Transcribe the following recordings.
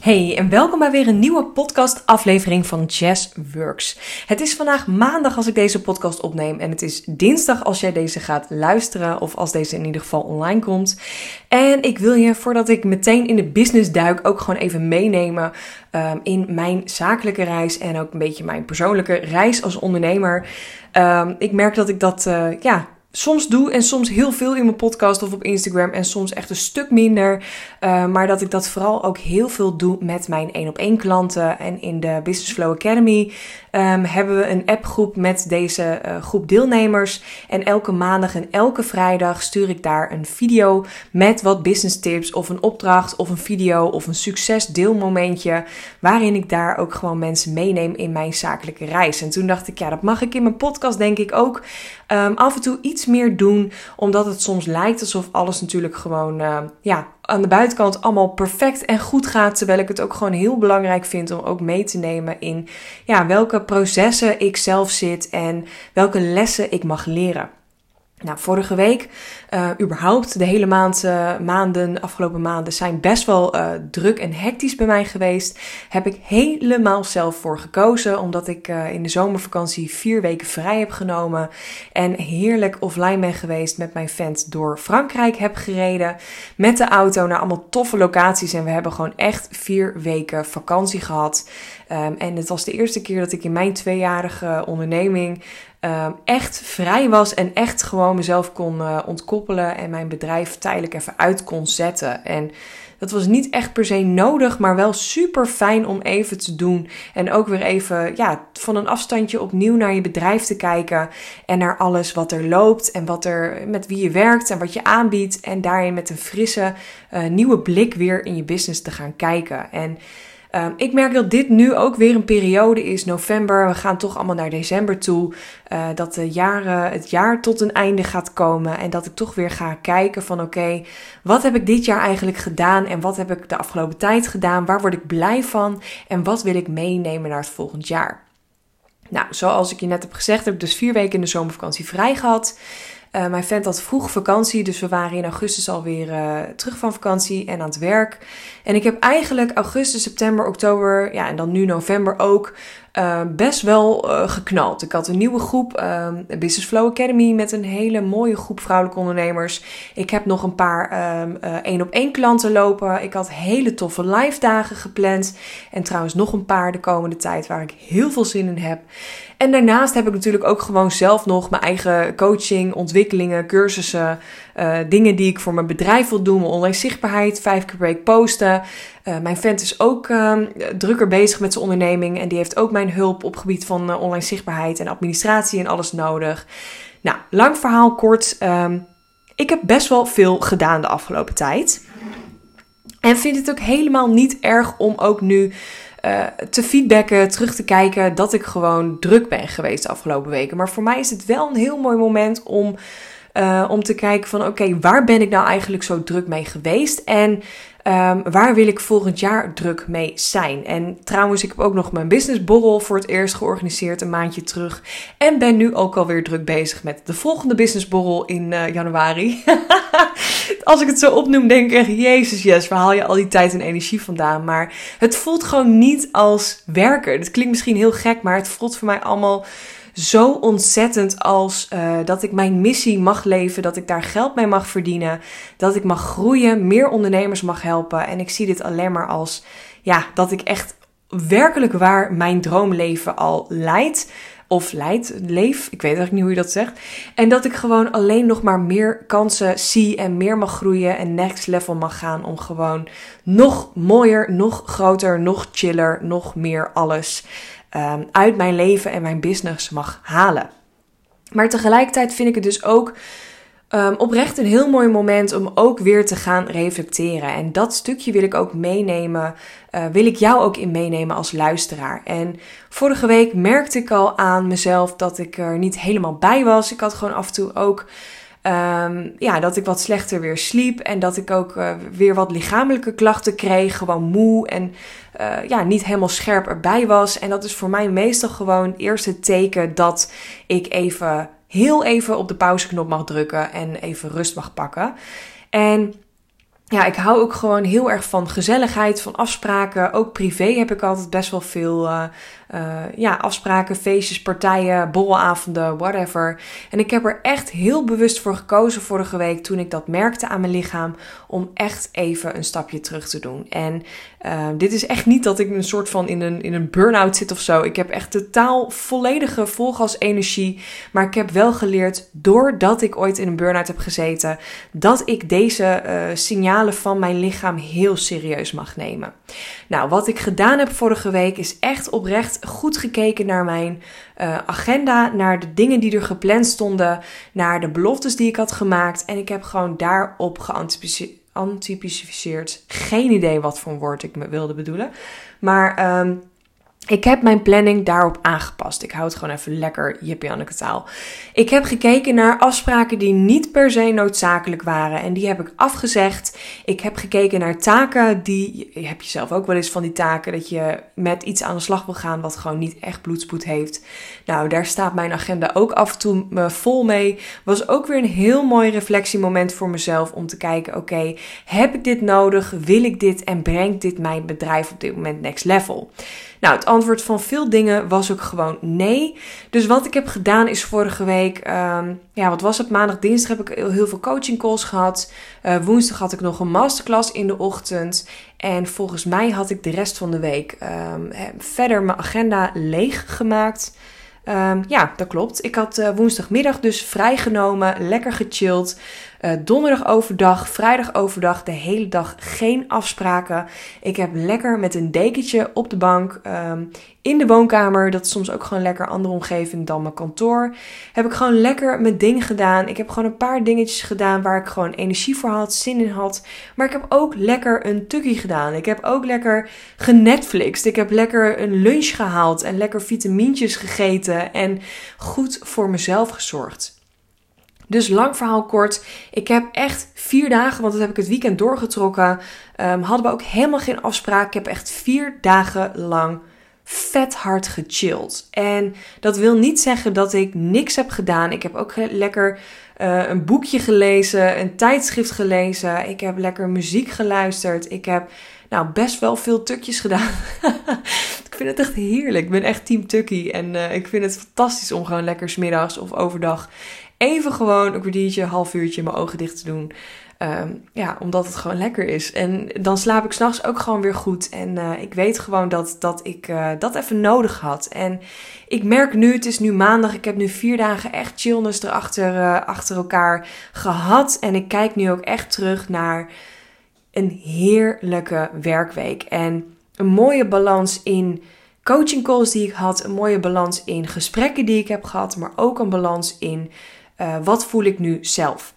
Hey en welkom bij weer een nieuwe podcast aflevering van Jazz Works. Het is vandaag maandag als ik deze podcast opneem en het is dinsdag als jij deze gaat luisteren of als deze in ieder geval online komt. En ik wil je voordat ik meteen in de business duik ook gewoon even meenemen um, in mijn zakelijke reis en ook een beetje mijn persoonlijke reis als ondernemer. Um, ik merk dat ik dat uh, ja soms doe en soms heel veel in mijn podcast of op Instagram en soms echt een stuk minder. Uh, maar dat ik dat vooral ook heel veel doe met mijn één op één klanten. En in de Business Flow Academy um, hebben we een appgroep met deze uh, groep deelnemers. En elke maandag en elke vrijdag stuur ik daar een video met wat business tips of een opdracht of een video of een succesdeelmomentje. Waarin ik daar ook gewoon mensen meeneem in mijn zakelijke reis. En toen dacht ik, ja, dat mag ik in mijn podcast denk ik ook um, af en toe iets meer doen. Omdat het soms lijkt alsof alles natuurlijk gewoon uh, ja, aan de buitenkant allemaal perfect en goed gaat. Terwijl ik het ook gewoon heel belangrijk vind om ook mee te nemen in ja, welke processen ik zelf zit en welke lessen ik mag leren. Nou, vorige week, uh, überhaupt de hele maand, uh, maanden, afgelopen maanden zijn best wel uh, druk en hectisch bij mij geweest. Heb ik helemaal zelf voor gekozen, omdat ik in de zomervakantie vier weken vrij heb genomen. En heerlijk offline ben geweest met mijn vent door Frankrijk heb gereden. Met de auto naar allemaal toffe locaties. En we hebben gewoon echt vier weken vakantie gehad. Um, en het was de eerste keer dat ik in mijn tweejarige onderneming um, echt vrij was en echt gewoon mezelf kon uh, ontkoppelen en mijn bedrijf tijdelijk even uit kon zetten. En dat was niet echt per se nodig, maar wel super fijn om even te doen. En ook weer even ja, van een afstandje opnieuw naar je bedrijf te kijken. En naar alles wat er loopt en wat er, met wie je werkt en wat je aanbiedt. En daarin met een frisse, uh, nieuwe blik weer in je business te gaan kijken. En Um, ik merk dat dit nu ook weer een periode is, november. We gaan toch allemaal naar december toe. Uh, dat de jaren, het jaar tot een einde gaat komen. En dat ik toch weer ga kijken van oké, wat heb ik dit jaar eigenlijk gedaan? En wat heb ik de afgelopen tijd gedaan? Waar word ik blij van? En wat wil ik meenemen naar het volgend jaar? Nou, zoals ik je net heb gezegd, heb ik dus vier weken in de zomervakantie vrij gehad. Uh, mijn vent had vroeg vakantie, dus we waren in augustus alweer uh, terug van vakantie en aan het werk. En ik heb eigenlijk augustus, september, oktober, ja, en dan nu november ook uh, best wel uh, geknald. Ik had een nieuwe groep, uh, Business Flow Academy, met een hele mooie groep vrouwelijke ondernemers. Ik heb nog een paar één op één klanten lopen. Ik had hele toffe live dagen gepland. En trouwens nog een paar de komende tijd waar ik heel veel zin in heb. En daarnaast heb ik natuurlijk ook gewoon zelf nog mijn eigen coaching, ontwikkelingen, cursussen, uh, dingen die ik voor mijn bedrijf wil doen, online zichtbaarheid, vijf keer per week posten. Uh, mijn vent is ook uh, drukker bezig met zijn onderneming en die heeft ook mijn hulp op gebied van uh, online zichtbaarheid en administratie en alles nodig. Nou, lang verhaal kort. Um, ik heb best wel veel gedaan de afgelopen tijd. En vind het ook helemaal niet erg om ook nu te feedbacken, terug te kijken dat ik gewoon druk ben geweest de afgelopen weken. Maar voor mij is het wel een heel mooi moment om, uh, om te kijken van oké, waar ben ik nou eigenlijk zo druk mee geweest? En Um, waar wil ik volgend jaar druk mee zijn? En trouwens, ik heb ook nog mijn businessborrel voor het eerst georganiseerd een maandje terug. En ben nu ook alweer druk bezig met de volgende businessborrel in uh, januari. Als ik het zo opnoem, denk ik echt, jezus, yes, waar haal je al die tijd en energie vandaan? Maar het voelt gewoon niet als werken. Het klinkt misschien heel gek, maar het voelt voor mij allemaal zo ontzettend als uh, dat ik mijn missie mag leven, dat ik daar geld mee mag verdienen, dat ik mag groeien, meer ondernemers mag helpen. En ik zie dit alleen maar als ja, dat ik echt werkelijk waar mijn droomleven al leidt. Of leidt, leef, ik weet eigenlijk niet hoe je dat zegt. En dat ik gewoon alleen nog maar meer kansen zie en meer mag groeien en next level mag gaan om gewoon nog mooier, nog groter, nog chiller, nog meer alles um, uit mijn leven en mijn business mag halen. Maar tegelijkertijd vind ik het dus ook um, oprecht een heel mooi moment om ook weer te gaan reflecteren. En dat stukje wil ik ook meenemen, uh, wil ik jou ook in meenemen als luisteraar. En vorige week merkte ik al aan mezelf dat ik er niet helemaal bij was. Ik had gewoon af en toe ook. Um, ja, dat ik wat slechter weer sliep en dat ik ook uh, weer wat lichamelijke klachten kreeg, gewoon moe en uh, ja, niet helemaal scherp erbij was. En dat is voor mij meestal gewoon het eerste teken dat ik even, heel even op de pauzeknop mag drukken en even rust mag pakken. En ja, ik hou ook gewoon heel erg van gezelligheid, van afspraken. Ook privé heb ik altijd best wel veel uh, uh, ja, afspraken, feestjes, partijen, borrelavonden, whatever. En ik heb er echt heel bewust voor gekozen vorige week toen ik dat merkte aan mijn lichaam. Om echt even een stapje terug te doen. En uh, dit is echt niet dat ik een soort van in een, in een burn-out zit of zo. Ik heb echt totaal volledige volgas energie. Maar ik heb wel geleerd, doordat ik ooit in een burn-out heb gezeten, dat ik deze uh, van mijn lichaam heel serieus mag nemen. Nou, wat ik gedaan heb vorige week is echt oprecht goed gekeken naar mijn uh, agenda, naar de dingen die er gepland stonden, naar de beloftes die ik had gemaakt. En ik heb gewoon daarop geanticipeerd. Geen idee wat voor woord ik me wilde bedoelen. Maar um, ik heb mijn planning daarop aangepast. Ik hou het gewoon even lekker jippie taal. Ik heb gekeken naar afspraken die niet per se noodzakelijk waren. En die heb ik afgezegd. Ik heb gekeken naar taken die... Heb je zelf ook wel eens van die taken dat je met iets aan de slag wil gaan wat gewoon niet echt bloedspoed heeft. Nou, daar staat mijn agenda ook af en toe me vol mee. Was ook weer een heel mooi reflectiemoment voor mezelf om te kijken... Oké, heb ik dit nodig? Wil ik dit? En brengt dit mijn bedrijf op dit moment next level? Nou, het antwoord van veel dingen was ook gewoon nee. Dus wat ik heb gedaan is vorige week, um, ja, wat was het? Maandag, dinsdag heb ik heel veel coaching calls gehad. Uh, woensdag had ik nog een masterclass in de ochtend. En volgens mij had ik de rest van de week um, verder mijn agenda leeg gemaakt. Um, ja, dat klopt. Ik had uh, woensdagmiddag dus vrijgenomen, lekker gechilled. Uh, donderdag overdag, vrijdag overdag, de hele dag geen afspraken. Ik heb lekker met een dekentje op de bank um, in de woonkamer. Dat is soms ook gewoon lekker andere omgeving dan mijn kantoor. Heb ik gewoon lekker mijn ding gedaan. Ik heb gewoon een paar dingetjes gedaan waar ik gewoon energie voor had, zin in had. Maar ik heb ook lekker een tukkie gedaan. Ik heb ook lekker genetflixt. Ik heb lekker een lunch gehaald en lekker vitamintjes gegeten en goed voor mezelf gezorgd. Dus lang verhaal kort. Ik heb echt vier dagen, want dat heb ik het weekend doorgetrokken. Um, hadden we ook helemaal geen afspraak. Ik heb echt vier dagen lang vet hard gechilled. En dat wil niet zeggen dat ik niks heb gedaan. Ik heb ook lekker uh, een boekje gelezen, een tijdschrift gelezen. Ik heb lekker muziek geluisterd. Ik heb nou best wel veel tukjes gedaan. ik vind het echt heerlijk. Ik ben echt team tukkie. En uh, ik vind het fantastisch om gewoon lekker smiddags of overdag even gewoon een kwartiertje, half uurtje mijn ogen dicht te doen. Um, ja, omdat het gewoon lekker is. En dan slaap ik s'nachts ook gewoon weer goed. En uh, ik weet gewoon dat, dat ik uh, dat even nodig had. En ik merk nu, het is nu maandag. Ik heb nu vier dagen echt chillness erachter uh, achter elkaar gehad. En ik kijk nu ook echt terug naar een heerlijke werkweek. En een mooie balans in coaching calls die ik had. Een mooie balans in gesprekken die ik heb gehad. Maar ook een balans in uh, wat voel ik nu zelf?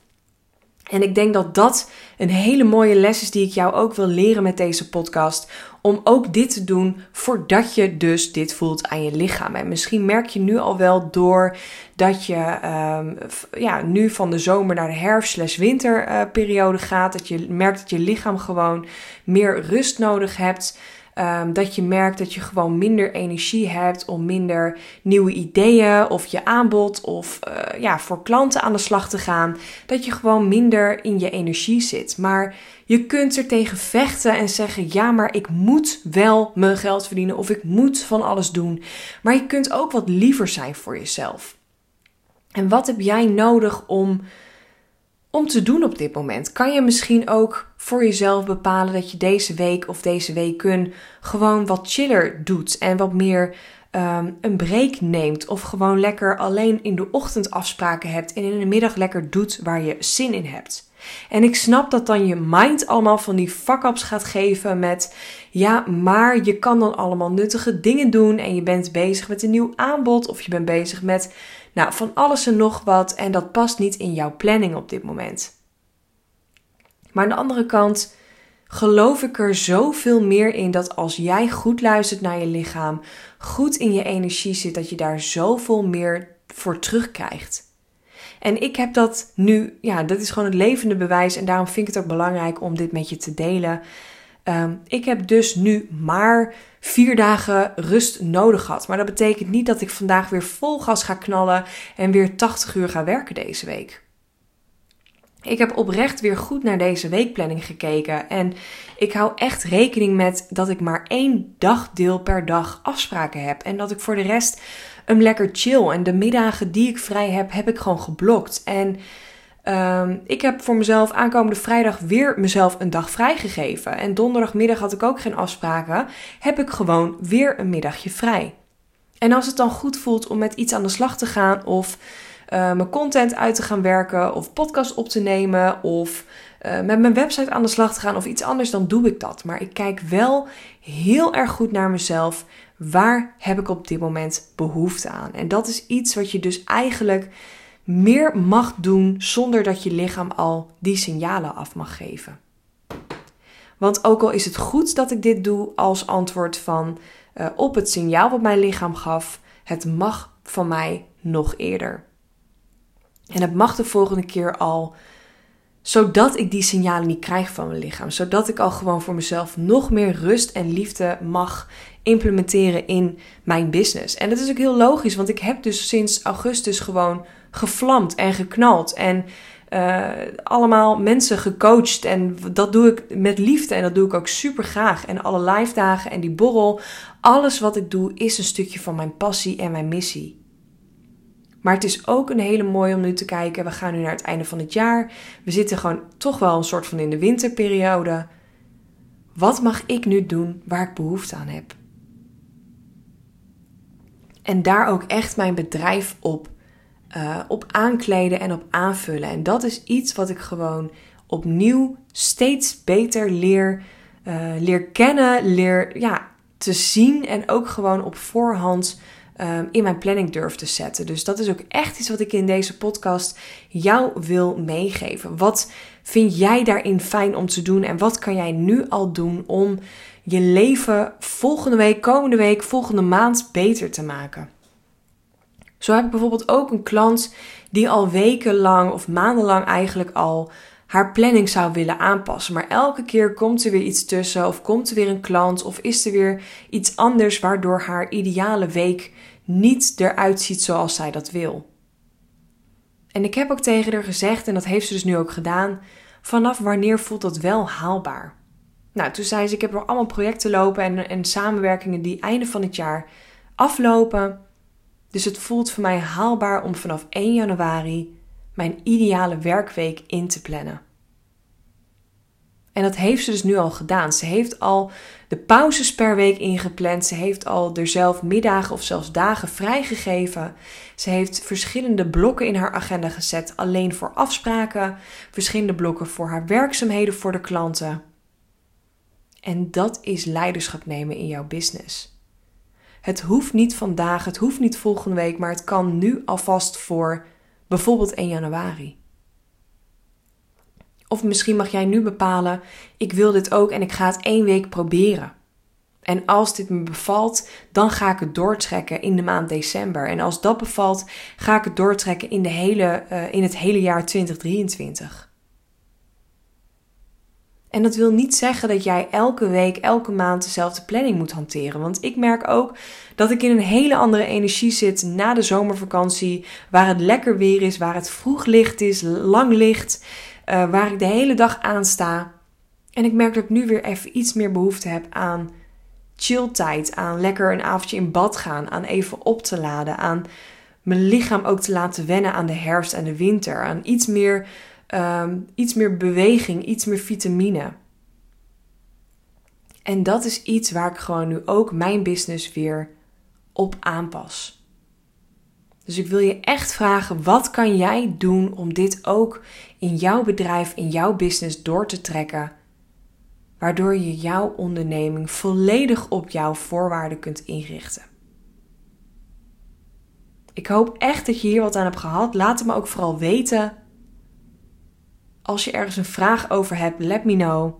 En ik denk dat dat een hele mooie les is die ik jou ook wil leren met deze podcast. Om ook dit te doen voordat je dus dit voelt aan je lichaam. En misschien merk je nu al wel door dat je um, ja, nu van de zomer naar de herfst-winterperiode uh, gaat. Dat je merkt dat je lichaam gewoon meer rust nodig hebt. Um, dat je merkt dat je gewoon minder energie hebt om minder nieuwe ideeën of je aanbod of uh, ja, voor klanten aan de slag te gaan. Dat je gewoon minder in je energie zit. Maar je kunt er tegen vechten en zeggen: ja, maar ik moet wel mijn geld verdienen of ik moet van alles doen. Maar je kunt ook wat liever zijn voor jezelf. En wat heb jij nodig om om te doen op dit moment? Kan je misschien ook voor jezelf bepalen dat je deze week of deze weken gewoon wat chiller doet en wat meer um, een break neemt of gewoon lekker alleen in de ochtend afspraken hebt en in de middag lekker doet waar je zin in hebt? En ik snap dat dan je mind allemaal van die fuck-ups gaat geven met ja, maar je kan dan allemaal nuttige dingen doen en je bent bezig met een nieuw aanbod of je bent bezig met nou, van alles en nog wat en dat past niet in jouw planning op dit moment. Maar aan de andere kant geloof ik er zoveel meer in dat als jij goed luistert naar je lichaam, goed in je energie zit, dat je daar zoveel meer voor terugkrijgt. En ik heb dat nu, ja, dat is gewoon het levende bewijs en daarom vind ik het ook belangrijk om dit met je te delen. Um, ik heb dus nu maar vier dagen rust nodig gehad. Maar dat betekent niet dat ik vandaag weer vol gas ga knallen en weer 80 uur ga werken deze week. Ik heb oprecht weer goed naar deze weekplanning gekeken. En ik hou echt rekening met dat ik maar één dagdeel per dag afspraken heb. En dat ik voor de rest hem lekker chill. En de middagen die ik vrij heb, heb ik gewoon geblokt. En um, ik heb voor mezelf aankomende vrijdag weer mezelf een dag vrijgegeven. En donderdagmiddag had ik ook geen afspraken. Heb ik gewoon weer een middagje vrij. En als het dan goed voelt om met iets aan de slag te gaan of uh, mijn content uit te gaan werken of podcast op te nemen of uh, met mijn website aan de slag te gaan of iets anders, dan doe ik dat. Maar ik kijk wel heel erg goed naar mezelf. Waar heb ik op dit moment behoefte aan? En dat is iets wat je dus eigenlijk meer mag doen zonder dat je lichaam al die signalen af mag geven. Want ook al is het goed dat ik dit doe als antwoord van uh, op het signaal wat mijn lichaam gaf, het mag van mij nog eerder. En het mag de volgende keer al, zodat ik die signalen niet krijg van mijn lichaam. Zodat ik al gewoon voor mezelf nog meer rust en liefde mag implementeren in mijn business. En dat is ook heel logisch, want ik heb dus sinds augustus gewoon gevlamd en geknald. En uh, allemaal mensen gecoacht. En dat doe ik met liefde en dat doe ik ook super graag. En alle live dagen en die borrel, alles wat ik doe is een stukje van mijn passie en mijn missie. Maar het is ook een hele mooie om nu te kijken. We gaan nu naar het einde van het jaar. We zitten gewoon toch wel een soort van in de winterperiode. Wat mag ik nu doen waar ik behoefte aan heb? En daar ook echt mijn bedrijf op, uh, op aankleden en op aanvullen. En dat is iets wat ik gewoon opnieuw steeds beter leer, uh, leer kennen, leer ja, te zien en ook gewoon op voorhand um, in mijn planning durf te zetten. Dus dat is ook echt iets wat ik in deze podcast jou wil meegeven. Wat vind jij daarin fijn om te doen en wat kan jij nu al doen om je leven volgende week, komende week, volgende maand beter te maken? Zo heb ik bijvoorbeeld ook een klant die al wekenlang of maandenlang eigenlijk al haar planning zou willen aanpassen. Maar elke keer komt er weer iets tussen, of komt er weer een klant, of is er weer iets anders waardoor haar ideale week niet eruit ziet zoals zij dat wil. En ik heb ook tegen haar gezegd, en dat heeft ze dus nu ook gedaan, vanaf wanneer voelt dat wel haalbaar? Nou, toen zei ze: Ik heb er allemaal projecten lopen en, en samenwerkingen die einde van het jaar aflopen. Dus het voelt voor mij haalbaar om vanaf 1 januari mijn ideale werkweek in te plannen. En dat heeft ze dus nu al gedaan. Ze heeft al de pauzes per week ingepland. Ze heeft al er zelf middagen of zelfs dagen vrijgegeven. Ze heeft verschillende blokken in haar agenda gezet, alleen voor afspraken, verschillende blokken voor haar werkzaamheden voor de klanten. En dat is leiderschap nemen in jouw business. Het hoeft niet vandaag, het hoeft niet volgende week, maar het kan nu alvast voor bijvoorbeeld 1 januari. Of misschien mag jij nu bepalen: ik wil dit ook en ik ga het één week proberen. En als dit me bevalt, dan ga ik het doortrekken in de maand december. En als dat bevalt, ga ik het doortrekken in, de hele, uh, in het hele jaar 2023. En dat wil niet zeggen dat jij elke week, elke maand dezelfde planning moet hanteren. Want ik merk ook dat ik in een hele andere energie zit na de zomervakantie. Waar het lekker weer is, waar het vroeg licht is, lang licht. Uh, waar ik de hele dag aan sta. En ik merk dat ik nu weer even iets meer behoefte heb aan chilltijd. Aan lekker een avondje in bad gaan. Aan even op te laden. Aan mijn lichaam ook te laten wennen aan de herfst en de winter. Aan iets meer, um, iets meer beweging, iets meer vitamine. En dat is iets waar ik gewoon nu ook mijn business weer op aanpas. Dus ik wil je echt vragen: wat kan jij doen om dit ook in jouw bedrijf, in jouw business door te trekken? Waardoor je jouw onderneming volledig op jouw voorwaarden kunt inrichten. Ik hoop echt dat je hier wat aan hebt gehad. Laat het me ook vooral weten. Als je ergens een vraag over hebt, let me know.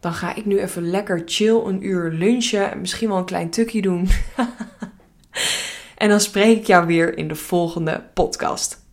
Dan ga ik nu even lekker chill een uur lunchen. Misschien wel een klein tukje doen. En dan spreek ik jou weer in de volgende podcast.